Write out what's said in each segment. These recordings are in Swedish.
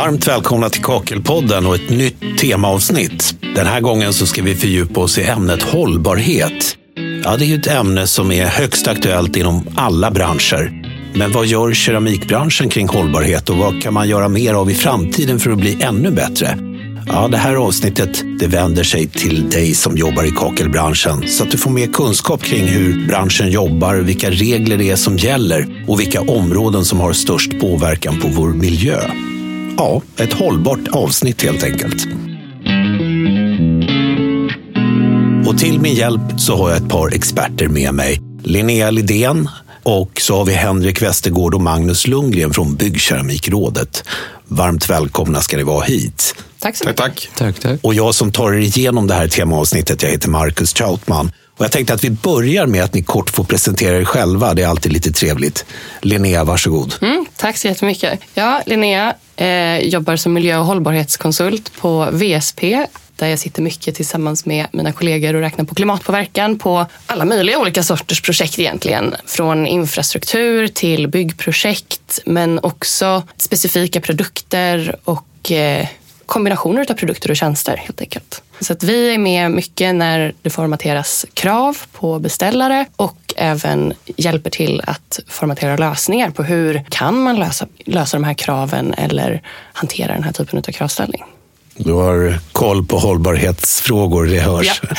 Varmt välkomna till Kakelpodden och ett nytt temaavsnitt. Den här gången så ska vi fördjupa oss i ämnet hållbarhet. Ja, det är ett ämne som är högst aktuellt inom alla branscher. Men vad gör keramikbranschen kring hållbarhet och vad kan man göra mer av i framtiden för att bli ännu bättre? Ja, det här avsnittet det vänder sig till dig som jobbar i kakelbranschen så att du får mer kunskap kring hur branschen jobbar, vilka regler det är som gäller och vilka områden som har störst påverkan på vår miljö. Ja, ett hållbart avsnitt helt enkelt. Och till min hjälp så har jag ett par experter med mig. Linnea Lidén och så har vi Henrik Westergård och Magnus Lundgren från Byggkeramikrådet. Varmt välkomna ska ni vara hit. Tack så Tack, mycket. tack. Tack, tack. Och jag som tar er igenom det här temaavsnittet, jag heter Marcus Trautman. Och jag tänkte att vi börjar med att ni kort får presentera er själva. Det är alltid lite trevligt. Linnea, varsågod. Mm, tack så jättemycket. Ja, Linnea, eh, jobbar som miljö och hållbarhetskonsult på VSP där jag sitter mycket tillsammans med mina kollegor och räknar på klimatpåverkan på alla möjliga olika sorters projekt egentligen. Från infrastruktur till byggprojekt men också specifika produkter och eh, kombinationer av produkter och tjänster helt enkelt. Så att vi är med mycket när det formateras krav på beställare och även hjälper till att formatera lösningar på hur kan man lösa, lösa de här kraven eller hantera den här typen av kravställning. Du har koll på hållbarhetsfrågor, det hörs. Ja.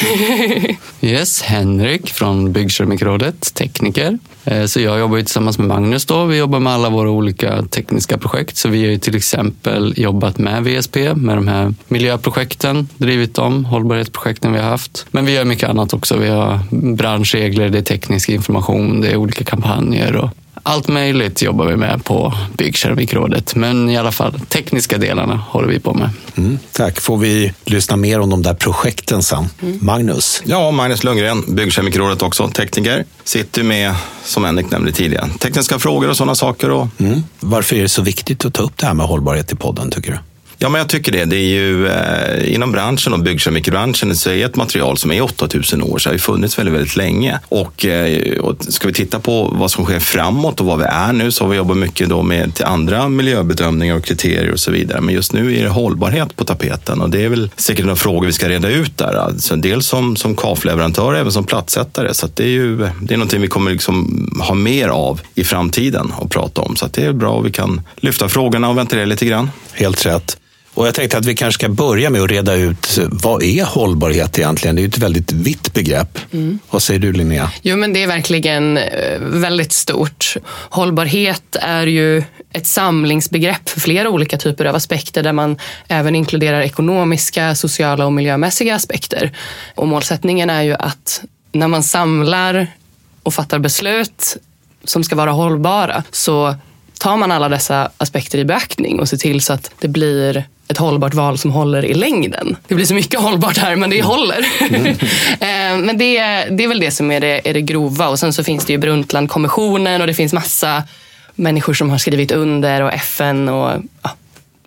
Yes, Henrik från Byggkeramikrådet, tekniker. Eh, så jag jobbar ju tillsammans med Magnus då. Vi jobbar med alla våra olika tekniska projekt. Så vi har ju till exempel jobbat med VSP, med de här miljöprojekten, drivit dem, hållbarhetsprojekten vi har haft. Men vi gör mycket annat också. Vi har branschregler, det är teknisk information, det är olika kampanjer och allt möjligt jobbar vi med på Byggkeramikrådet. Men i alla fall, tekniska delarna håller vi på med. Mm, tack. Får vi lyssna mer om de där projekten sen. Magnus? Ja, Magnus Lundgren, Byggkemikrådet också, tekniker. Sitter med, som Henrik nämnde tidigare, tekniska frågor och sådana saker. Och, Mm. Varför är det så viktigt att ta upp det här med hållbarhet i podden, tycker du? Ja, men jag tycker det. Det är ju eh, inom branschen och byggkemikerbranschen så är ett material som är 8000 år, så har ju funnits väldigt, väldigt länge. Och, eh, och ska vi titta på vad som sker framåt och vad vi är nu så har vi jobbat mycket då med till andra miljöbedömningar och kriterier och så vidare. Men just nu är det hållbarhet på tapeten och det är väl säkert några frågor vi ska reda ut där. Alltså, dels som, som kafleverantör, även som plattsättare. Så att det är ju det är någonting vi kommer liksom ha mer av i framtiden och prata om. Så att det är bra och vi kan lyfta frågorna och ventilera lite grann. Helt rätt. Och jag tänkte att vi kanske ska börja med att reda ut vad är hållbarhet egentligen? Det är ju ett väldigt vitt begrepp. Vad säger du Linnea? Jo, men det är verkligen eh, väldigt stort. Hållbarhet är ju ett samlingsbegrepp för flera olika typer av aspekter där man även inkluderar ekonomiska, sociala och miljömässiga aspekter. Och målsättningen är ju att när man samlar och fattar beslut som ska vara hållbara så tar man alla dessa aspekter i beaktning och ser till så att det blir ett hållbart val som håller i längden. Det blir så mycket hållbart här, men det håller. Eh, men det, det är väl det som är det, är det grova. Och sen så finns det ju Brundtlandkommissionen och det finns massa människor som har skrivit under och FN och ja,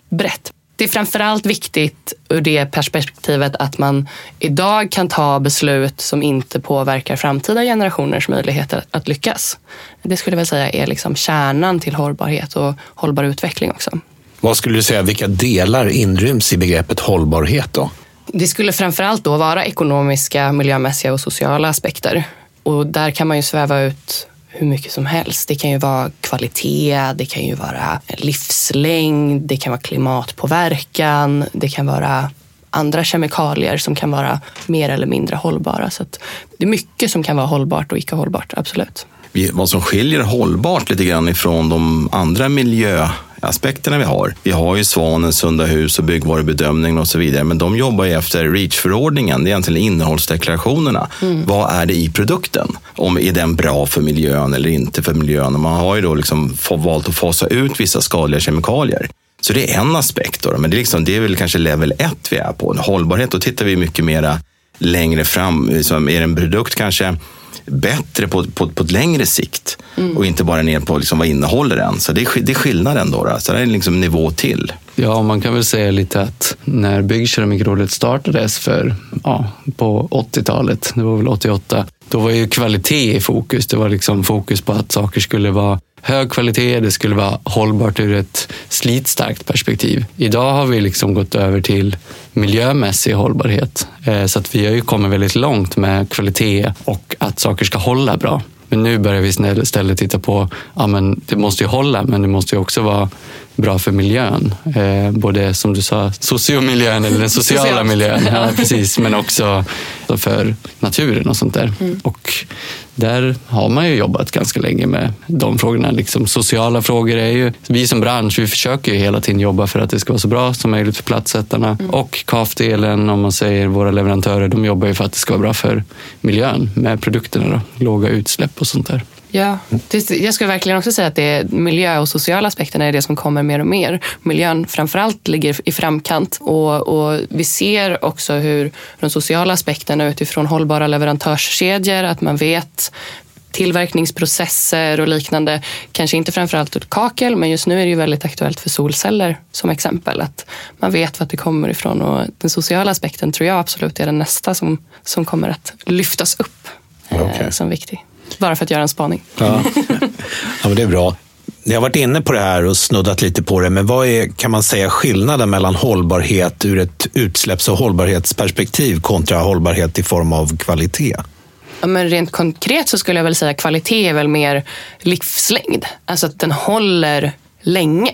brett. Det är framförallt viktigt ur det perspektivet att man idag kan ta beslut som inte påverkar framtida generationers möjligheter att lyckas. Det skulle jag väl säga är liksom kärnan till hållbarhet och hållbar utveckling också. Vad skulle du säga, vilka delar inryms i begreppet hållbarhet då? Det skulle framförallt då vara ekonomiska, miljömässiga och sociala aspekter. Och där kan man ju sväva ut hur mycket som helst. Det kan ju vara kvalitet, det kan ju vara livslängd, det kan vara klimatpåverkan, det kan vara andra kemikalier som kan vara mer eller mindre hållbara. Så att det är mycket som kan vara hållbart och icke hållbart, absolut. Vad som skiljer hållbart lite grann ifrån de andra miljöaspekterna vi har. Vi har ju Svanen, Sunda hus och byggvarubedömningen och så vidare. Men de jobbar ju efter REACH-förordningen. Det är egentligen innehållsdeklarationerna. Vad är det i produkten? Om är den bra för miljön eller inte för miljön? Och man har ju då liksom valt att fasa ut vissa skadliga kemikalier. Så det är en aspekt. Då, men det är, liksom, det är väl kanske level ett vi är på. Hållbarhet, då tittar vi mycket mera längre fram. Liksom, är en produkt kanske bättre på, på, på ett längre sikt och inte bara ner på liksom, vad innehåller den. Så det är, det är skillnaden då. då. Så det är liksom nivå till. Ja, man kan väl säga lite att när Byggkeramikrådet startades för, ja, på 80-talet, det var väl 88, då var ju kvalitet i fokus. Det var liksom fokus på att saker skulle vara hög kvalitet, det skulle vara hållbart ur ett slitstarkt perspektiv. Idag har vi liksom gått över till miljömässig hållbarhet. Eh, så att vi har ju kommit väldigt långt med kvalitet och att saker ska hålla bra. Men nu börjar vi istället titta på, ja men det måste ju hålla, men det måste ju också vara bra för miljön. Eh, både som du sa, sociomiljön eller den sociala miljön, ja, precis, men också för naturen och sånt där. Mm. Och där har man ju jobbat ganska länge med de frågorna. Liksom sociala frågor är ju, vi som bransch, vi försöker ju hela tiden jobba för att det ska vara så bra som möjligt för platssättarna. Mm. Och KAF-delen, om man säger våra leverantörer, de jobbar ju för att det ska vara bra för miljön med produkterna. Då. Låga utsläpp och sånt där. Ja, det, jag skulle verkligen också säga att det är miljö och sociala aspekterna är det som kommer mer och mer. Miljön framförallt ligger i framkant och, och vi ser också hur de sociala aspekterna utifrån hållbara leverantörskedjor, att man vet tillverkningsprocesser och liknande. Kanske inte framförallt ur kakel, men just nu är det ju väldigt aktuellt för solceller som exempel. Att man vet vart det kommer ifrån och den sociala aspekten tror jag absolut är den nästa som, som kommer att lyftas upp okay. eh, som viktig. Bara för att göra en spaning. Ja, ja men det är bra. Ni har varit inne på det här och snuddat lite på det, men vad är, kan man säga, skillnaden mellan hållbarhet ur ett utsläpps och hållbarhetsperspektiv kontra hållbarhet i form av kvalitet? Ja, men rent konkret så skulle jag väl säga att kvalitet är väl mer livslängd. Alltså att den håller länge.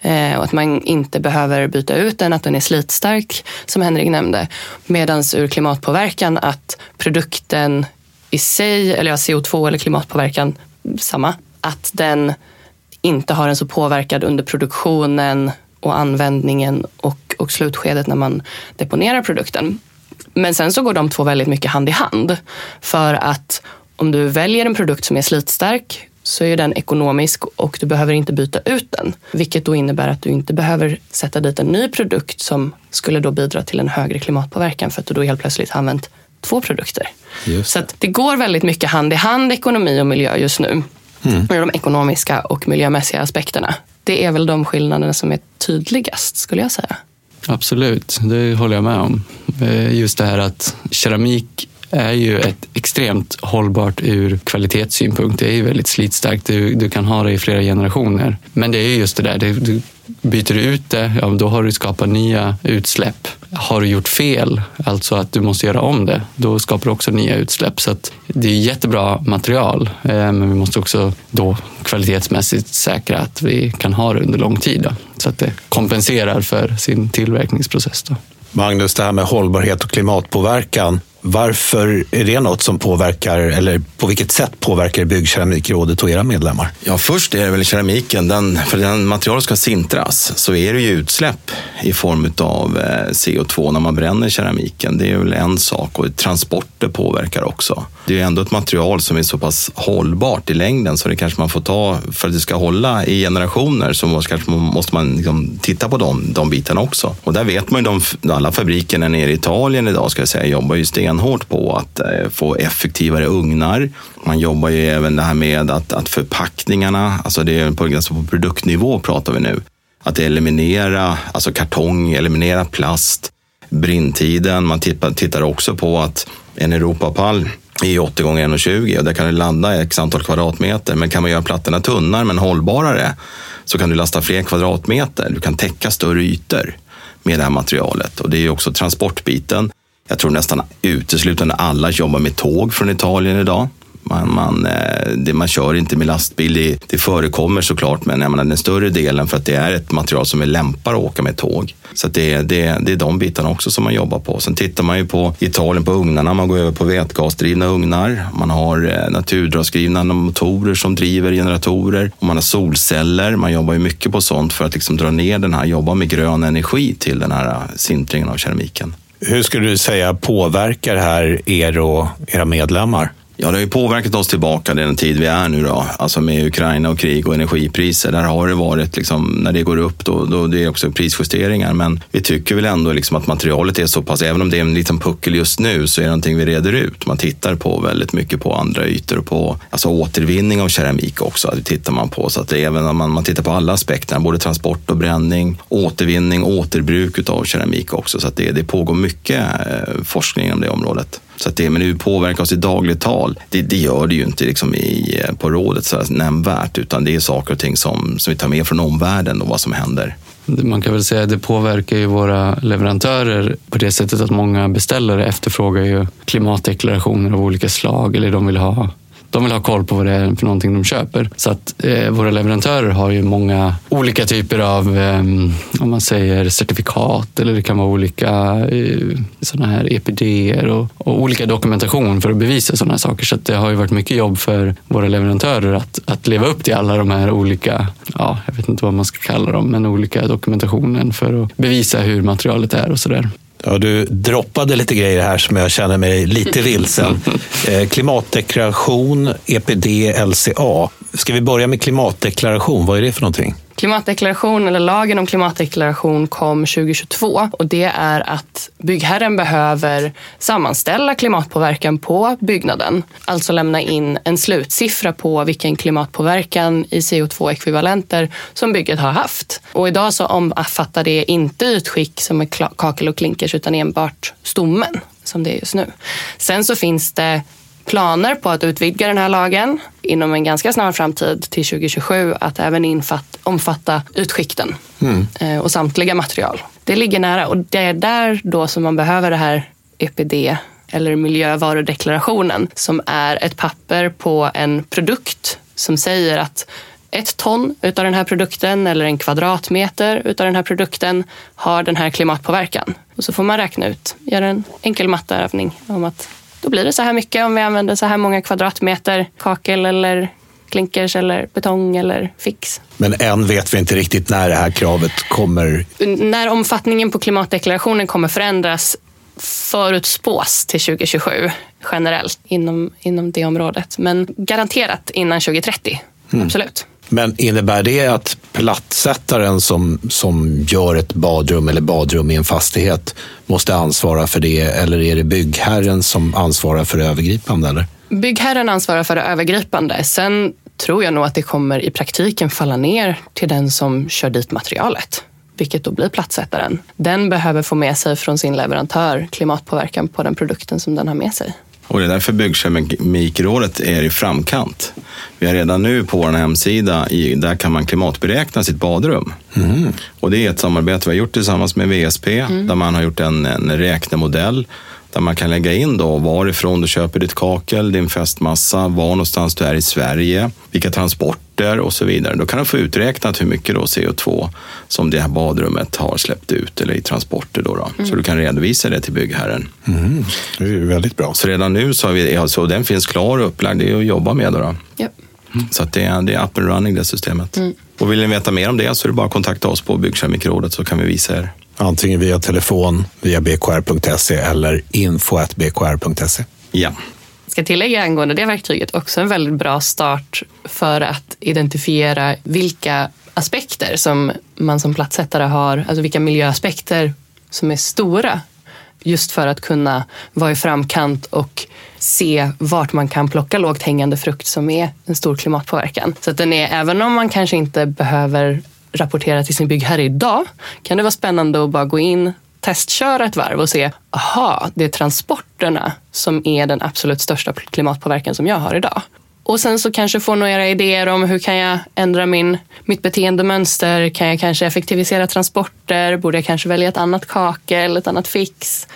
Eh, och att man inte behöver byta ut den, att den är slitstark som Henrik nämnde. Medan ur klimatpåverkan att produkten i sig, eller ja, CO2 eller klimatpåverkan, samma. Att den inte har en så påverkad under produktionen och användningen och, och slutskedet när man deponerar produkten. Men sen så går de två väldigt mycket hand i hand. För att om du väljer en produkt som är slitstark så är den ekonomisk och du behöver inte byta ut den. Vilket då innebär att du inte behöver sätta dit en ny produkt som skulle då bidra till en högre klimatpåverkan för att du då helt plötsligt har använt två produkter. Just. Så det går väldigt mycket hand i hand, ekonomi och miljö just nu. Mm. Med de ekonomiska och miljömässiga aspekterna. Det är väl de skillnaderna som är tydligast, skulle jag säga. Absolut, det håller jag med om. Eh, just det här att keramik är ju ett extremt hållbart ur kvalitetssynpunkt. Det är ju väldigt slitstarkt. Du, du kan ha det i flera generationer. Men det är just det där, du, byter du ut det, ja, då har du skapat nya utsläpp. Har du gjort fel, alltså att du måste göra om det, då skapar du också nya utsläpp. Så det är jättebra material, eh, men vi måste också då kvalitetsmässigt säkra att vi kan ha det under lång tid. Då, så att det kompenserar för sin tillverkningsprocess. Då. Magnus, det här med hållbarhet och klimatpåverkan. Varför är det något som påverkar, eller på vilket sätt påverkar Byggkeramikrådet och era medlemmar? Ja, först är det väl keramiken. Den, för den materialet ska sintras så är det ju utsläpp i form av eh, CO2 när man bränner keramiken. Det är väl en sak och transporter påverkar också. Det är ändå ett material som är så pass hållbart i längden så det kanske man får ta för att det ska hålla i generationer så måste, kanske man, måste man liksom titta på de, de bitarna också. Och där vet man ju, de, alla fabrikerna nere i Italien idag ska jag säga, jobbar ju stenhårt på att eh, få effektivare ugnar. Man jobbar ju även det här med att, att förpackningarna, alltså det är på, alltså på produktnivå pratar vi nu, att eliminera alltså kartong, eliminera plast, brintiden. Man tittar, tittar också på att en Europapall är 80 gånger 1,20 och där kan du landa x antal kvadratmeter. Men kan man göra plattorna tunnare men hållbarare så kan du lasta fler kvadratmeter. Du kan täcka större ytor med det här materialet. Och det är också transportbiten. Jag tror nästan uteslutande alla jobbar med tåg från Italien idag. Man, man, eh, det, man kör inte med lastbil. Det, det förekommer såklart, men jag menar, den större delen för att det är ett material som är lämpar att åka med tåg. Så det, det, det är de bitarna också som man jobbar på. Sen tittar man ju på Italien på ugnarna. Man går över på vätgasdrivna ugnar. Man har eh, naturdragsdrivna motorer som driver generatorer. Och man har solceller. Man jobbar ju mycket på sånt för att liksom dra ner den här, jobba med grön energi till den här eh, sintringen av keramiken. Hur skulle du säga påverkar det här er och era medlemmar? Ja, det har ju påverkat oss tillbaka den tid vi är nu då. Alltså med Ukraina och krig och energipriser. Där har det varit, liksom, när det går upp, då, då det är också prisjusteringar. Men vi tycker väl ändå liksom att materialet är så pass, även om det är en liten puckel just nu, så är det någonting vi reder ut. Man tittar på väldigt mycket på andra ytor och på alltså återvinning av keramik också. Det tittar man på. Så att även om man, man tittar på alla aspekter, både transport och bränning, återvinning, återbruk av keramik också. Så att det, det pågår mycket eh, forskning inom det området. Så att det, men det påverkar oss i dagligt tal. Det, det gör det ju inte liksom i, eh, på rådet så nämnvärt, utan det är saker och ting som, som vi tar med från omvärlden och vad som händer. Man kan väl säga att det påverkar ju våra leverantörer på det sättet att många beställare efterfrågar ju klimatdeklarationer av olika slag eller de vill ha de vill ha koll på vad det är för någonting de köper. Så att eh, våra leverantörer har ju många olika typer av eh, om man säger certifikat eller det kan vara olika eh, sådana här EPD och, och, olika dokumentation för att bevisa sådana här saker. Så det har ju varit mycket jobb för våra leverantörer att, att leva upp till alla de här olika, ja, jag vet inte vad man ska kalla dem, men olika dokumentationen för att bevisa hur materialet är och sådär. Ja, du droppade lite grejer här som jag känner mig lite vilsen. Eh, klimatdeklaration, EPD, LCA. Ska vi börja med klimatdeklaration? Vad är det för någonting? Klimatdeklaration, eller lagen om klimatdeklaration, kom 2022 och det är att byggherren behöver sammanställa klimatpåverkan på byggnaden. Alltså lämna in en slutsiffra på vilken klimatpåverkan i CO2-ekvivalenter som bygget har haft. Och idag så omfattar det inte utskick som är kakel och klinkers utan enbart stommen som det är just nu. Sen så finns det planer på att utvidga den här lagen inom en ganska snar framtid till 2027 att även infatt, omfatta utskikten mm. Eh, och samtliga material. Det ligger nära och det är där då som man behöver det här EPD eller miljövarudeklarationen som är ett papper på en produkt som säger att ett ton av den här produkten eller en kvadratmeter av den här produkten har den här klimatpåverkan. Och så får man räkna ut, göra en enkel matteövning om att då blir det så här mycket om vi använder så här många kvadratmeter kakel eller klinkers eller betong eller fix. Men än vet vi inte riktigt när det här kravet kommer. När omfattningen på klimatdeklarationen kommer förändras förutspås till 2027 generellt inom, inom det området. Men garanterat innan 2030, mm. absolut. Men innebär det att plattsättaren som, som gör ett badrum eller badrum i en fastighet måste ansvara för det eller är det byggherren som ansvarar för det övergripande? Eller? Byggherren ansvarar för det övergripande. Sen tror jag nog att det kommer i praktiken falla ner till den som kör dit materialet vilket då blir plattsättaren. Den behöver få med sig från sin leverantör klimatpåverkan på den produkten som den har med sig. Och det är därför Byggkemikrådet är i framkant. Vi har redan nu på vår hemsida, där kan man klimatberäkna sitt badrum. Mm. Och det är ett samarbete vi har gjort tillsammans med VSP, mm. där man har gjort en, en räknemodell där man kan lägga in då varifrån du köper ditt kakel, din fästmassa, var någonstans du är i Sverige, vilka transporter och så vidare. Då kan du få uträknat hur mycket då CO2 som det här badrummet har släppt ut eller i transporter. Då, då. Mm. Så du kan redovisa det till byggherren. Mm. Det är väldigt bra. Så redan nu så har vi, alltså, den finns klar och upplagd, det är att jobba med. Då, då. Yep. Mm. Så det, är, det är up and running det systemet. Mm. Och vill ni veta mer om det så är det bara att kontakta oss på Byggkemikrådet så kan vi visa er. Antingen via telefon, via bkr.se eller info.bkr.se. Ja. Jag ska tillägga angående det verktyget också en väldigt bra start för att identifiera vilka aspekter som man som platssättare har, alltså vilka miljöaspekter som är stora just för att kunna vara i framkant och se vart man kan plocka lågt hängande frukt som är en stor klimatpåverkan. Så att den är, även om man kanske inte behöver rapportera till sin byggherre idag kan det vara spännande att bara gå in, testköra ett varv och se, aha, det är transporterna som är den absolut största klimatpåverkan som jag har idag. Och sen så kanske få några idéer om hur kan jag ändra min, mitt beteendemönster? Kan jag kanske effektivisera transporter? Borde jag kanske välja ett annat kakel, ett annat fix?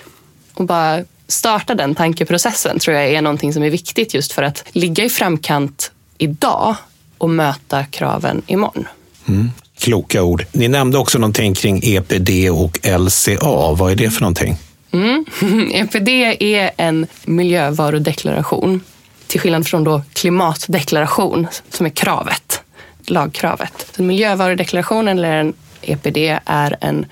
Och bara starta den tankeprocessen tror jag är någonting som är viktigt just för att ligga i framkant idag och möta kraven imorgon. Mm. Kloka ord. Ni nämnde också någonting kring EPD och LCA. Vad är det för någonting? Mm. EPD är en miljövarudeklaration till skillnad från då klimatdeklaration som är kravet, lagkravet. Så miljövarudeklarationen eller en EPD är en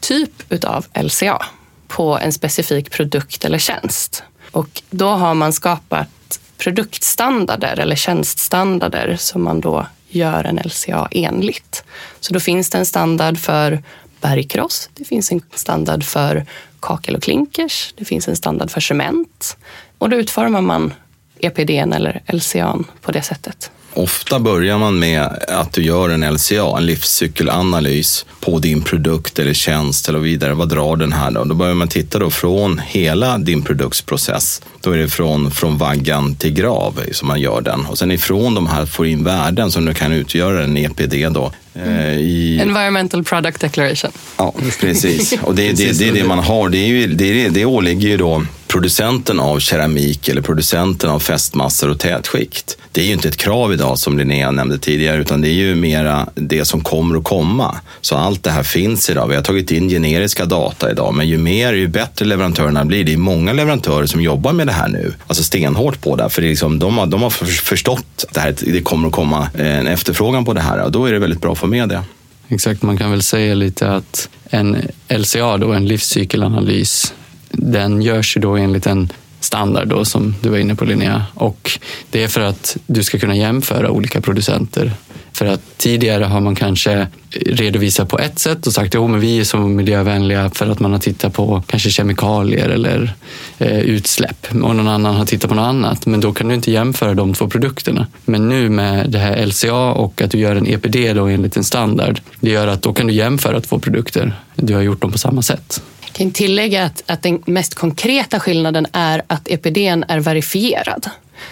typ av LCA på en specifik produkt eller tjänst. Och då har man skapat produktstandarder eller tjänststandarder som man då gör en LCA enligt. Så då finns det en standard för bergkross, det finns en standard för kakel och klinkers, det finns en standard för cement och då utformar man EPD eller LCA på det sättet. Ofta börjar man med att du gör en LCA, en livscykelanalys på din produkt eller tjänst eller vidare. Vad drar den här då? Då börjar man titta då från hela din produktsprocess. Då är det från, från vaggan till grav som man gör den. Och sen ifrån de här får in värden som du kan utgöra en EPD då. Mm. I... Environmental Product Declaration. Ja, precis. Och det, det, det är det man har. Det, är ju, det, det åligger ju då producenten av keramik eller producenten av fästmassor och tätskikt. Det är ju inte ett krav idag som Linnea nämnde tidigare, utan det är ju mera det som kommer att komma. Så allt det här finns idag. Vi har tagit in generiska data idag, men ju mer, ju bättre leverantörerna blir. Det är många leverantörer som jobbar med det här nu, alltså stenhårt på det. För det är liksom, de, har, de har förstått att det, här, det kommer att komma eh, en efterfrågan på det här och då är det väldigt bra att få med det. Exakt, man kan väl säga lite att en LCA, då, en livscykelanalys, den görs ju då enligt en standard då, som du var inne på Linnea. Och det är för att du ska kunna jämföra olika producenter. För att tidigare har man kanske redovisat på ett sätt och sagt att vi är så miljövänliga för att man har tittat på kanske kemikalier eller eh, utsläpp och någon annan har tittat på något annat. Men då kan du inte jämföra de två produkterna. Men nu med det här LCA och att du gör en EPD då enligt en standard, det gör att då kan du jämföra två produkter. Du har gjort dem på samma sätt kan tillägga att, att den mest konkreta skillnaden är att EPDn är verifierad.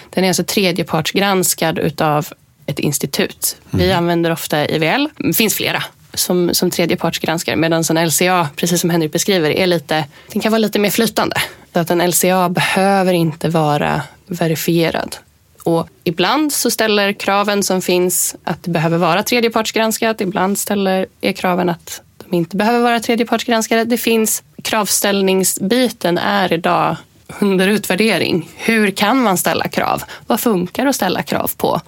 Den är alltså tredjepartsgranskad utav ett institut. Vi mm. använder ofta IVL. Det finns flera som, som tredjepartsgranskare medan en LCA, precis som Henrik beskriver, är lite, den kan vara lite mer flytande. Så att en LCA behöver inte vara verifierad. Och ibland så ställer kraven som finns att det behöver vara tredjepartsgranskat. Ibland ställer är kraven att de inte behöver vara tredjepartsgranskade. Det finns kravställningsbiten är idag under utvärdering. Hur kan man ställa krav? Vad funkar att ställa krav på?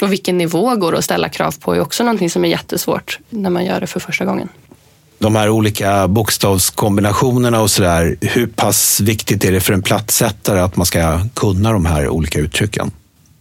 Och vilken nivå går det att ställa krav på är också någonting som är jättesvårt när man gör det för första gången. De här olika bokstavskombinationerna och sådär, hur pass viktigt är det för en plattsättare att man ska kunna de här olika uttrycken?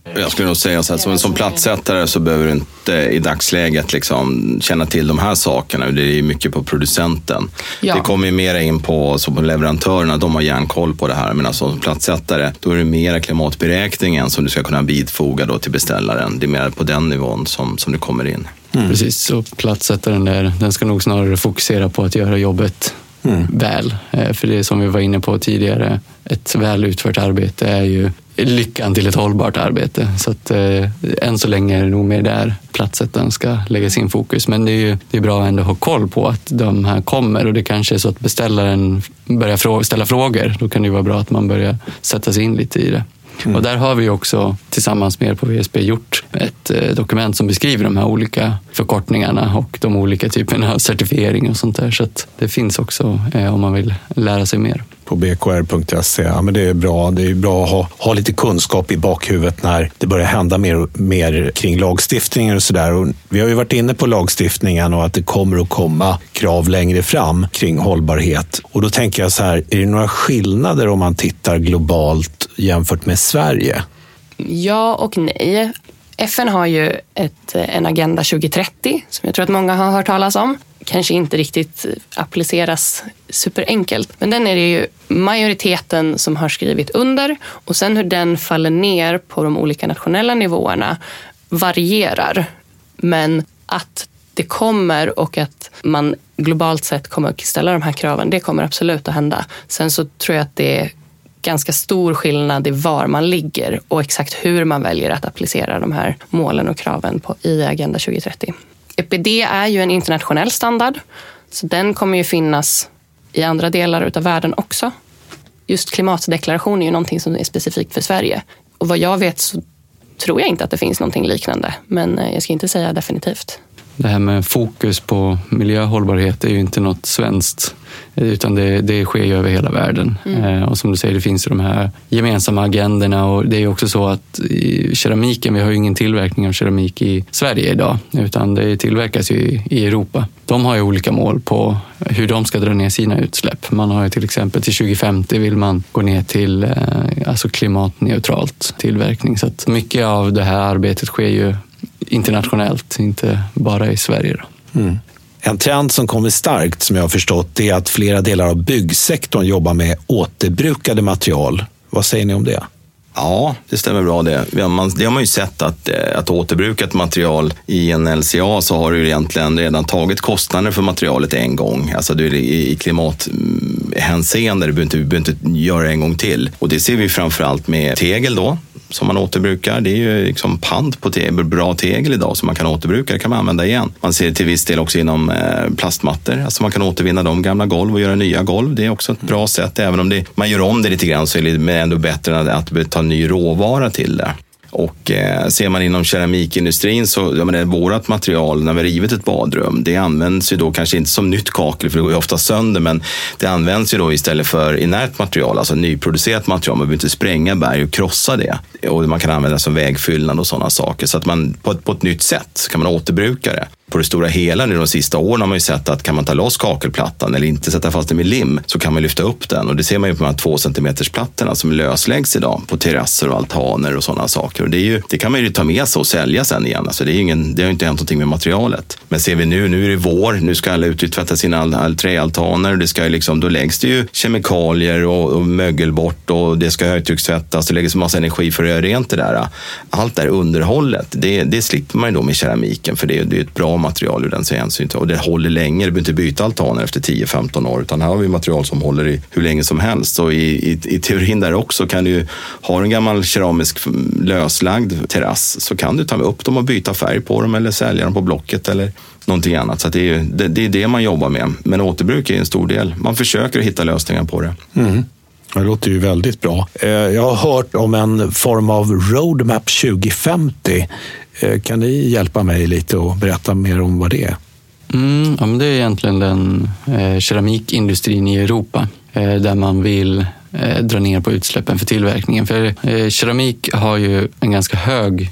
Jag skulle nog säga så här, som, som plattsättare så behöver du inte i dagsläget liksom känna till de här sakerna. Det är mycket på producenten. Ja. Det kommer ju mer in på, så på leverantörerna, de har järnkoll på det här. Men alltså, som plattsättare, då är det mer klimatberäkningen som du ska kunna bidfoga då till beställaren. Det är mer på den nivån som, som du kommer in. Mm. Precis, så plattsättaren där, den ska nog snarare fokusera på att göra jobbet mm. väl. Eh, för det som vi var inne på tidigare, ett väl utfört arbete är ju lyckan till ett hållbart arbete. Så att, eh, än så länge är det nog mer där platssättaren ska lägga sin fokus. Men det är, ju, det är bra att ändå ha koll på att de här kommer och det kanske är så att beställaren börjar frå ställa frågor. Då kan det vara bra att man börjar sätta sig in lite i det. Mm. Och där har vi också tillsammans med er på VSB gjort ett eh, dokument som beskriver de här olika förkortningarna och de olika typerna av certifiering och sånt där. Så det finns också eh, om man vill lära sig mer på bkr.se. Ja, men det är bra. Det är bra att ha, ha lite kunskap i bakhuvudet när det börjar hända mer, mer kring lagstiftningen och sådär. Vi har ju varit inne på lagstiftningen och att det kommer att komma krav längre fram kring hållbarhet. Och då tänker jag så här, är det några skillnader om man tittar globalt jämfört med Sverige? Ja och nej. FN har ju ett, en Agenda 2030 som jag tror att många har hört talas om. Kanske inte riktigt appliceras superenkelt, men den är det ju majoriteten som har skrivit under och sen hur den faller ner på de olika nationella nivåerna varierar. Men att det kommer och att man globalt sett kommer att ställa de här kraven, det kommer absolut att hända. Sen så tror jag att det är ganska stor skillnad i var man ligger och exakt hur man väljer att applicera de här målen och kraven på, i Agenda 2030. EPD är ju en internationell standard, så den kommer ju finnas i andra delar av världen också. Just klimatdeklaration är ju någonting som är specifikt för Sverige. Och vad jag vet så tror jag inte att det finns någonting liknande, men eh, jag ska inte säga definitivt det här med fokus på miljöhållbarhet är ju inte något svenskt, utan det, det sker ju över hela världen. Mm. Eh, och som du säger, det finns ju de här gemensamma agendorna och det är också så att i keramiken, vi har ju ingen tillverkning av keramik i Sverige idag, utan det tillverkas ju i, i Europa. De har ju olika mål på hur de ska dra ner sina utsläpp. Man har ju till exempel till 2050 vill man gå ner till eh, alltså klimatneutralt tillverkning. Så att mycket av det här arbetet sker ju internationellt, inte bara i Sverige. Mm. En trend som kommer starkt, som jag har förstått, är att flera delar av byggsektorn jobbar med återbrukade material. Vad säger ni om det? Ja, det stämmer bra det. Det har man ju sett att, eh, att återbruka ett material i en LCA så har du egentligen redan tagit kostnader för materialet en gång. Alltså du, i, i klimathänseende, du behöver inte, du behöver inte göra det en gång till. Och det ser vi framförallt med tegel då, som man återbrukar. Det är ju liksom pant på tegel, bra tegel idag som man kan återbruka. Det kan man använda igen. Man ser det till viss del också inom eh, plastmattor. Alltså man kan återvinna de gamla golv och göra nya golv. Det är också ett bra sätt. Även om det, man gör om det lite grann så är det ändå bättre än att ta ny råvara till det. Och eh, ser man inom keramikindustrin så, jag menar, vårat material när vi rivit ett badrum, det används ju då kanske inte som nytt kakel för det går ju ofta sönder, men det används ju då istället för inert material, alltså nyproducerat material. Man behöver inte spränga berg och krossa det. Och man kan använda det som vägfyllnad och sådana saker. Så att man på ett, på ett nytt sätt kan man återbruka det på det stora hela nu de sista åren har man ju sett att kan man ta loss kakelplattan eller inte sätta fast den med lim så kan man lyfta upp den och det ser man ju på de här två centimeters plattorna som lösläggs idag på terrasser och altaner och sådana saker. Och det, är ju, det kan man ju ta med sig och sälja sen igen. Alltså det, är ingen, det har ju inte hänt någonting med materialet. Men ser vi nu, nu är det vår, nu ska alla ut och tvätta sina all, all, träaltaner. Det ska liksom, då läggs det ju kemikalier och, och mögel bort och det ska högtryckstvättas. Det läggs massa energi för att göra rent det där. Allt det här underhållet, det, det slipper man ju då med keramiken för det, det är ett bra material ur den hänsyn och det håller länge. Du behöver inte byta altaner efter 10-15 år utan här har vi material som håller i hur länge som helst. Och i, i, i teorin där också kan du ha en gammal keramisk mm, löslagd terrass så kan du ta upp dem och byta färg på dem eller sälja dem på Blocket eller någonting annat. Så det, är, det, det, är det man jobbar med. Men återbruk är en stor del. Man försöker hitta lösningar på det. Mm. Det låter ju väldigt bra. Eh, jag har hört om en form av roadmap 2050. Eh, kan ni hjälpa mig lite och berätta mer om vad det är? Mm, ja, men det är egentligen den eh, keramikindustrin i Europa eh, där man vill eh, dra ner på utsläppen för tillverkningen. För eh, keramik har ju en ganska hög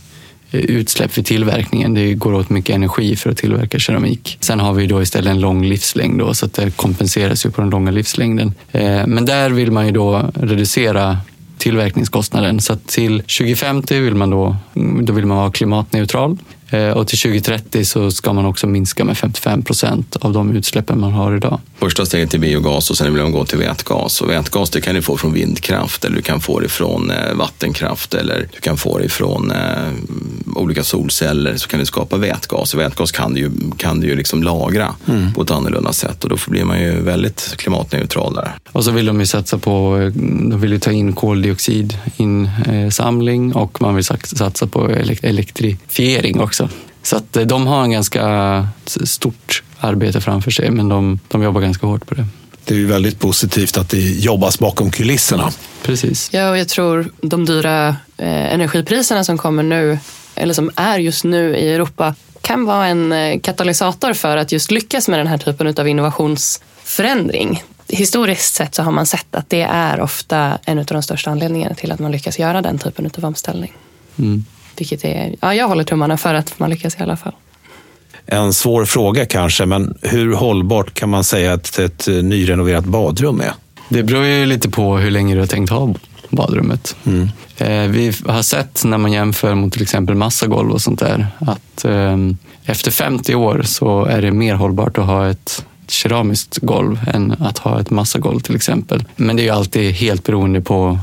Eh, utsläpp vid tillverkningen. Det går åt mycket energi för att tillverka keramik. Sen har vi då istället en lång livslängd då, så att det kompenseras ju på den långa livslängden. Eh, men där vill man ju då reducera tillverkningskostnaden. Så till 2050 vill man då, då vill man vara klimatneutral. Eh, och till 2030 så ska man också minska med 55 procent av de utsläppen man har idag. Första steget är biogas och sen vill man gå till vätgas. Och vätgas det kan du få från vindkraft eller du kan få det från eh, vattenkraft eller du kan få det från eh, olika solceller så kan du skapa vätgas. Och vätgas kan du ju, kan du ju liksom lagra mm. på ett annorlunda sätt och då blir man ju väldigt klimatneutral där. Och så vill de ju satsa på, de vill ju ta in koldioxidinsamling och man vill satsa på elektrifiering också också. Så att eh, de har en ganska stort arbete framför sig, men de, de jobbar ganska hårt på det. Det är ju väldigt positivt att det jobbas bakom kulisserna. Precis. Ja, och jag tror de dyra eh, energipriserna som kommer nu, eller som är just nu i Europa, kan vara en eh, katalysator för att just lyckas med den här typen av innovationsförändring. Historiskt sett så har man sett att det är ofta en av de största anledningarna till att man lyckas göra den typen av omställning. Mm. Vilket är, ja, jag håller tummarna för att man lyckas i alla fall. En svår fråga kanske, men hur hållbart kan man säga att ett nyrenoverat badrum är? Det beror ju lite på hur länge du har tänkt ha badrummet. Mm. Eh, vi har sett när man jämför mot till exempel massagolv och sånt där att ehm, efter 50 år så är det mer hållbart att ha ett keramiskt golv än att ha ett massagolv till exempel. Men det är ju alltid helt beroende på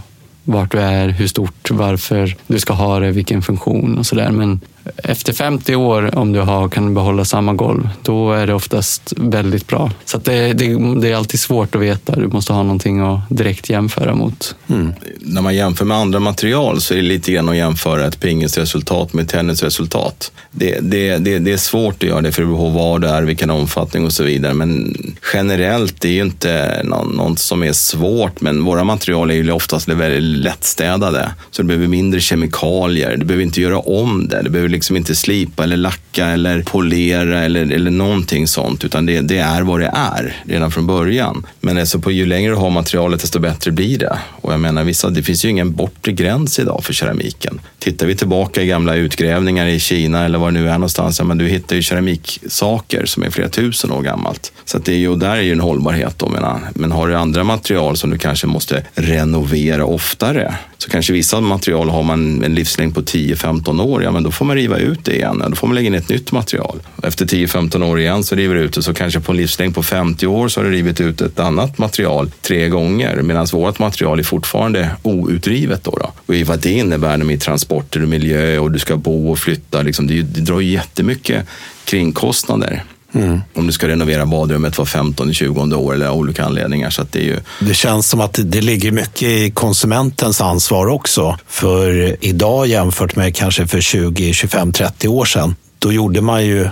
vart du är, hur stort, varför du ska ha det, vilken funktion och sådär. Men efter 50 år, om du har, kan behålla samma golv, då är det oftast väldigt bra. Så det, det, det, är alltid svårt att veta. Du måste ha någonting att direkt jämföra mot. Mm. När man jämför med andra material så är det lite grann att jämföra ett pingisresultat med ett tennisresultat. Det, det, det, det är svårt att göra det för det beror på vad det är, vilken omfattning och så vidare. Men generellt det är ju inte något som är svårt, men våra material är ju oftast väldigt lättstädade. Så det behöver mindre kemikalier, du behöver inte göra om det. Du behöver liksom inte slipa eller lacka eller polera eller, eller någonting sånt, utan det, det är vad det är redan från början. Men alltså på, ju längre du har materialet, desto bättre blir det. Och jag menar, vissa, det finns ju ingen bortre gräns idag för keramiken. Tittar vi tillbaka i gamla utgrävningar i Kina eller var det nu är någonstans, ja, men du hittar ju keramiksaker som är flera tusen år gammalt. Så det är ju, och där är ju en hållbarhet då. Menar. Men har du andra material som du kanske måste renovera oftare, så kanske vissa material har man en livslängd på 10-15 år, ja men då får man riva ut det igen. Då får man lägga in ett nytt material. Efter 10-15 år igen så river du ut det, så kanske på en livslängd på 50 år så har du rivit ut ett annat material tre gånger, medan vårt material är fortfarande outdrivet. Då, då. Och vad det innebär med transporter och miljö och du ska bo och flytta, liksom, det, det drar ju jättemycket kringkostnader. Mm. Om du ska renovera badrummet var 15-20 år eller av olika anledningar. Så det, är ju... det känns som att det ligger mycket i konsumentens ansvar också. För idag jämfört med kanske för 20, 25, 30 år sedan, då gjorde man ju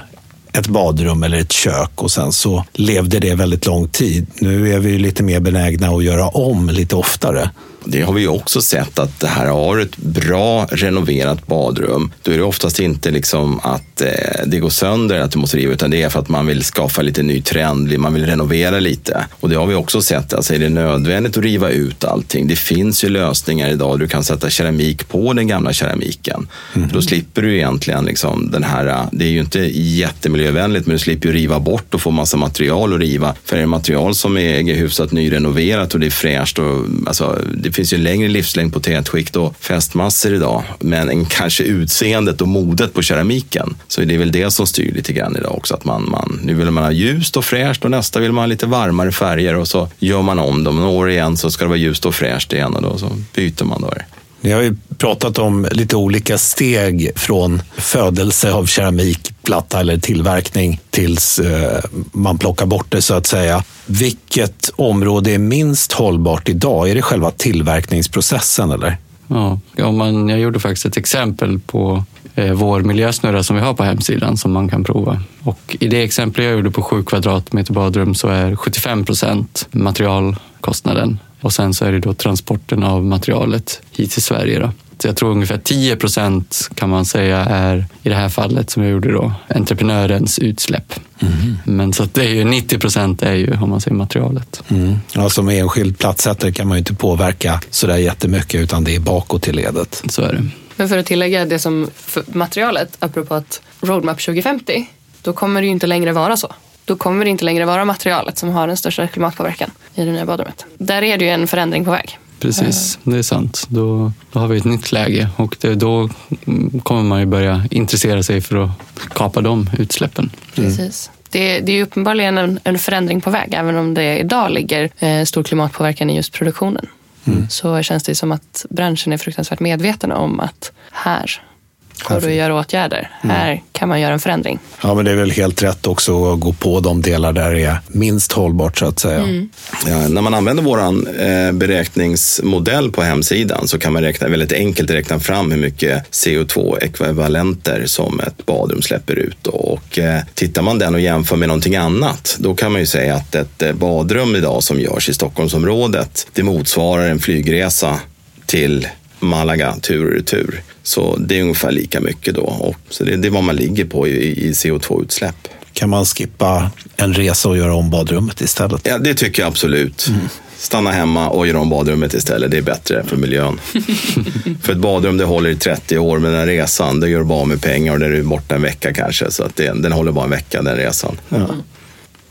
ett badrum eller ett kök och sen så levde det väldigt lång tid. Nu är vi lite mer benägna att göra om lite oftare. Det har vi ju också sett att det här har ett bra renoverat badrum. Då är det oftast inte liksom att eh, det går sönder, att du måste riva, utan det är för att man vill skapa lite ny trend, man vill renovera lite. Och det har vi också sett, alltså är det nödvändigt att riva ut allting? Det finns ju lösningar idag, du kan sätta keramik på den gamla keramiken. Mm. Då slipper du egentligen liksom den här, det är ju inte jättemiljövänligt, men du slipper ju riva bort och få massa material att riva. För är det material som är hyfsat nyrenoverat och det är fräscht och alltså, det finns ju längre livslängd på tätskikt och fästmassor idag. Men en, kanske utseendet och modet på keramiken. Så det är väl det som styr lite grann idag också. Att man, man, nu vill man ha ljust och fräscht och nästa vill man ha lite varmare färger och så gör man om dem. Några år igen så ska det vara ljust och fräscht igen och då så byter man. Då. Ni har ju pratat om lite olika steg från födelse av keramik platta eller tillverkning tills eh, man plockar bort det så att säga. Vilket område är minst hållbart idag? Är det själva tillverkningsprocessen eller? Ja, ja man, jag gjorde faktiskt ett exempel på eh, vår miljösnurra som vi har på hemsidan som man kan prova. Och I det exempel jag gjorde på 7 kvadratmeter badrum så är 75 procent materialkostnaden och sen så är det då transporten av materialet hit till Sverige. Då. Jag tror ungefär 10 procent kan man säga är, i det här fallet som jag gjorde då, entreprenörens utsläpp. Mm. Men så det är ju 90 procent är ju, om man säger materialet. Mm. Ja, som enskild platssättare kan man ju inte påverka sådär jättemycket utan det är bakåt i ledet. Så är det. Men för att tillägga det som materialet, apropå att Roadmap 2050, då kommer det ju inte längre vara så då kommer det inte längre vara materialet som har den största klimatpåverkan i det nya badrummet. Där är det ju en förändring på väg. Precis, det är sant. Då, då har vi ett nytt läge och det, då kommer man ju börja intressera sig för att kapa de utsläppen. Precis. Det, det är uppenbarligen en, en, förändring på väg, även om det idag ligger eh, stor klimatpåverkan i just produktionen. Mm. Så känns det som att branschen är fruktansvärt medveten om att här går det att göra åtgärder. Mm. Här kan man göra en förändring. Ja, men det är väl helt rätt också att gå på de delar där det är minst hållbart så att säga. Mm. Ja, när man använder vår eh, beräkningsmodell på hemsidan så kan man räkna väldigt enkelt räkna fram hur mycket CO2-ekvivalenter som ett badrum släpper ut. Och eh, tittar man den och jämför med någonting annat, då kan man ju säga att ett eh, badrum idag som görs i Stockholmsområdet, det motsvarar en flygresa till Malaga tur och retur. Så det är ungefär lika mycket då. Och så det, det är vad man ligger på i, i CO2-utsläpp. Kan man skippa en resa och göra om badrummet istället? Ja, det tycker jag absolut. Mm. Stanna hemma och göra om badrummet istället. Det är bättre för miljön. för ett badrum det håller i 30 år, men den resan, det gör du bara med pengar och den är borta en vecka kanske. Så att det, den håller bara en vecka, den resan. Ja.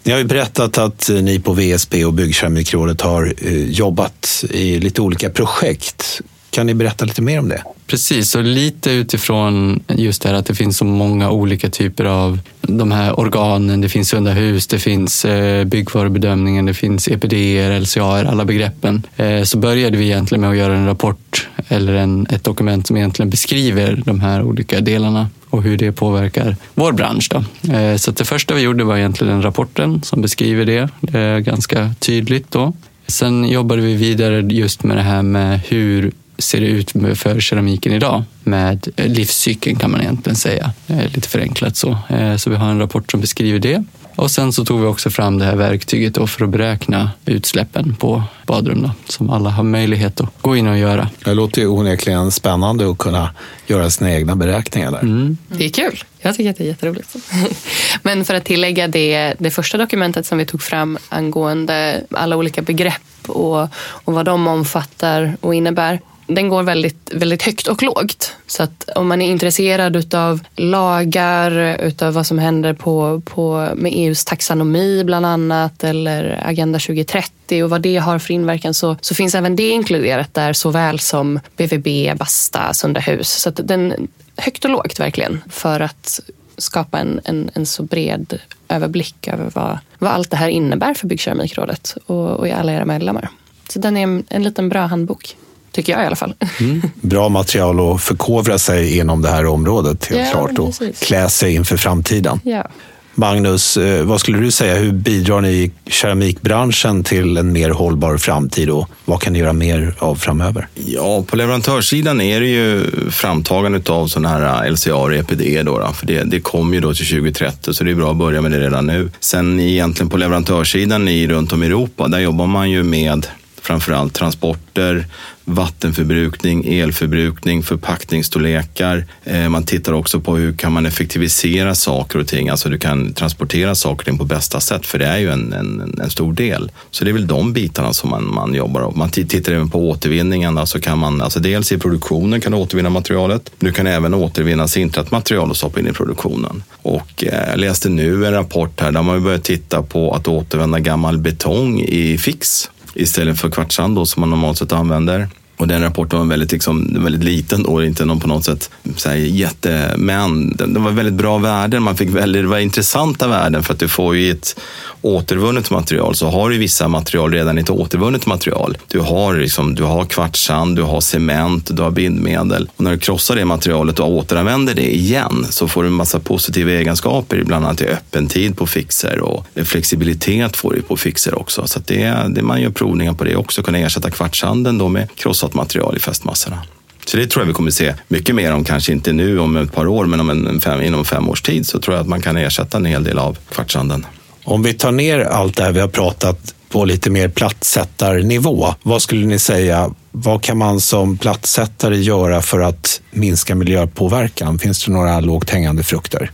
Ni har ju berättat att ni på VSP och Byggkeramikrådet har eh, jobbat i lite olika projekt. Kan ni berätta lite mer om det? Precis, och lite utifrån just det här att det finns så många olika typer av de här organen. Det finns sunda hus, det finns eh, byggvarubedömningen, det finns EPD, LCA, alla begreppen. Eh, så började vi egentligen med att göra en rapport eller en, ett dokument som egentligen beskriver de här olika delarna och hur det påverkar vår bransch. Då. Eh, så det första vi gjorde var egentligen rapporten som beskriver det. Det är ganska tydligt då. Sen jobbade vi vidare just med det här med hur ser det ut för keramiken idag med livscykeln kan man egentligen säga, lite förenklat så. Eh, så vi har en rapport som beskriver det. Och sen så tog vi också fram det här verktyget för att beräkna utsläppen på badrum då, som alla har möjlighet att gå in och göra. Det låter ju onekligen spännande att kunna göra sina egna beräkningar där. Mm. Det är kul. Jag tycker att det är jätteroligt. Men för att tillägga det, det första dokumentet som vi tog fram angående alla olika begrepp och, och vad de omfattar och innebär den går väldigt, väldigt högt och lågt. Så att om man är intresserad utav lagar, utav vad som händer på, på, med EUs taxonomi bland annat eller Agenda 2030 och vad det har för inverkan så, så finns även det inkluderat där såväl som BVB, Basta, Sunda hus. Så att den högt och lågt verkligen för att skapa en, en, en så bred överblick över vad, vad allt det här innebär för Byggkeramikrådet och, och alla era medlemmar. Så den är en, en liten bra handbok. Tycker jag i alla fall. Mm. Bra material att förkovra sig inom det här området helt ja, klart och precis. klä sig inför framtiden. Ja. Magnus, eh, vad skulle du säga? Hur bidrar ni i keramikbranschen till en mer hållbar framtid och vad kan ni göra mer av framöver? Ja, på leverantörssidan är det ju framtagandet av sådana här LCA och EPD. Då, då, för det, det kommer ju då till 2030 så det är bra att börja med det redan nu. Sen egentligen på leverantörssidan i, runt om i Europa, där jobbar man ju med framförallt transporter, vattenförbrukning, elförbrukning, förpackningsstorlekar. Eh, man tittar också på hur kan man effektivisera saker och ting, alltså du kan transportera saker och ting på bästa sätt, för det är ju en, en, en stor del. Så det är väl de bitarna som man, man jobbar med. Man tittar även på återvinningen, alltså kan man, alltså dels i produktionen kan du återvinna materialet, du kan även återvinna sintrat material och stoppa in i produktionen. Och eh, jag läste nu en rapport här där man börjar titta på att återvända gammal betong i fix istället för kvartssand då, som man normalt sett använder. Och den rapporten var väldigt, liksom, väldigt liten och inte någon på något sätt så här, jätte... Men det var väldigt bra värden. Man fick väldigt, det var intressanta värden för att du får ju ett återvunnet material så har du vissa material redan i ett återvunnet material. Du har, liksom, du har kvartssand, du har cement, du har bindmedel. Och när du krossar det materialet och återanvänder det igen så får du en massa positiva egenskaper, bland annat i öppen tid på fixer och flexibilitet får du på fixer också. Så det, det man gör provningar på det också, kunna ersätta kvartssanden då med krossat material i fästmassorna. Så det tror jag vi kommer se mycket mer om, kanske inte nu om ett par år, men om en fem, inom fem års tid så tror jag att man kan ersätta en hel del av kvartssanden. Om vi tar ner allt det här vi har pratat på lite mer plattsättarnivå, vad skulle ni säga, vad kan man som plattsättare göra för att minska miljöpåverkan? Finns det några lågt hängande frukter?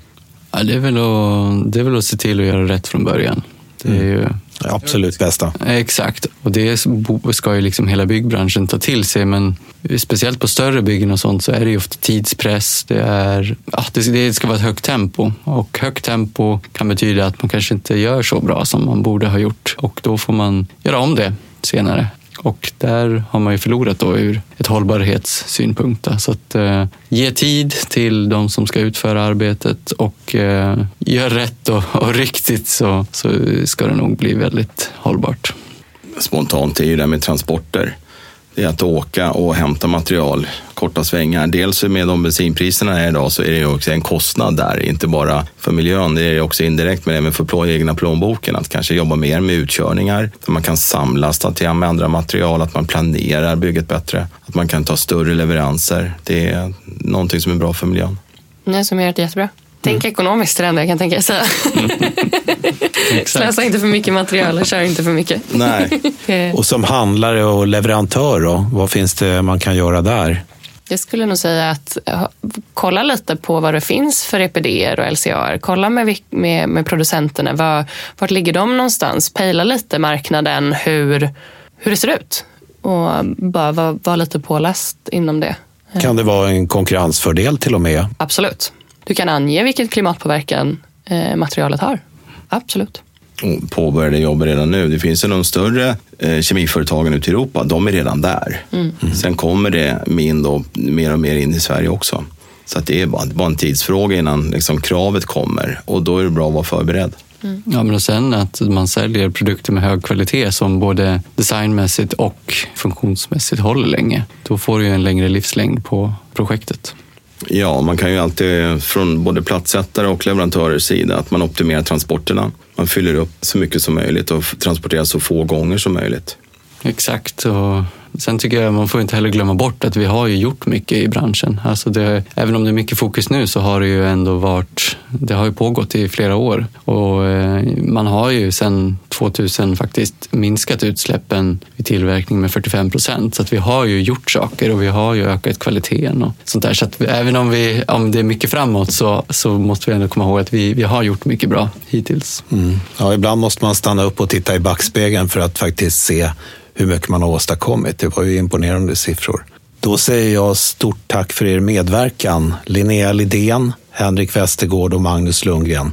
Ja, det, är väl att, det är väl att se till att göra rätt från början. Det är ju absolut bästa. Exakt, och det ska ju liksom hela byggbranschen ta till sig. Men speciellt på större byggen och sånt så är det ju ofta tidspress. Det, är, ja, det ska vara ett högt tempo och högt tempo kan betyda att man kanske inte gör så bra som man borde ha gjort och då får man göra om det senare. Och där har man ju förlorat då ur ett hållbarhetssynpunkt. Så att eh, ge tid till de som ska utföra arbetet och eh, gör rätt och, och riktigt så, så ska det nog bli väldigt hållbart. Spontant är ju det här med transporter det är att åka och hämta material korta svängar. Dels med de bensinpriserna är idag så är det också en kostnad där, inte bara för miljön, det är också indirekt men även för egna plånboken. Att kanske jobba mer med utkörningar, där man kan samlasta till med andra material, att man planerar bygget bättre, att man kan ta större leveranser. Det är någonting som är bra för miljön. Det summerar det jättebra. Tänk mm. ekonomiskt det enda jag kan tänka säga. Slösa inte för mycket material och kör inte för mycket. Nej. och som handlare och leverantör, då, vad finns det man kan göra där? Jag skulle nog säga att kolla lite på vad det finns för EPD och LCA. Kolla med, med, med producenterna. Var, vart ligger de någonstans? Pejla lite marknaden, hur, hur det ser ut. Och bara vara var lite påläst inom det. Kan det vara en konkurrensfördel till och med? Absolut. Du kan ange vilket klimatpåverkan eh, materialet har. Absolut. Och påbörjade jobb redan nu. Det finns ju de större eh, kemiföretagen ute i Europa. De är redan där. Mm. Mm. Sen kommer det in då, mer och mer in i Sverige också. Så att det är bara, bara en tidsfråga innan liksom, kravet kommer och då är det bra att vara förberedd. Mm. Ja, men och sen att man säljer produkter med hög kvalitet som både designmässigt och funktionsmässigt håller länge. Då får du en längre livslängd på projektet. Ja, man kan ju alltid från både platssättare och leverantörers sida att man optimerar transporterna. Man fyller upp så mycket som möjligt och transporterar så få gånger som möjligt. Exakt. Och sen tycker jag man får inte heller glömma bort att vi har ju gjort mycket i branschen. Alltså det, även om det är mycket fokus nu så har det ju ändå varit, det har ju pågått i flera år och eh, man har ju sedan 2000 faktiskt minskat utsläppen vid tillverkning med 45 procent. Så att vi har ju gjort saker och vi har ju ökat kvaliteten och sånt där. Så att även om, vi, om det är mycket framåt så, så måste vi ändå komma ihåg att vi, vi har gjort mycket bra hittills. Mm. Ja, ibland måste man stanna upp och titta i backspegeln för att faktiskt se hur mycket man har åstadkommit. Det var ju imponerande siffror. Då säger jag stort tack för er medverkan, Linnea Lidén, Henrik Westergård och Magnus Lundgren.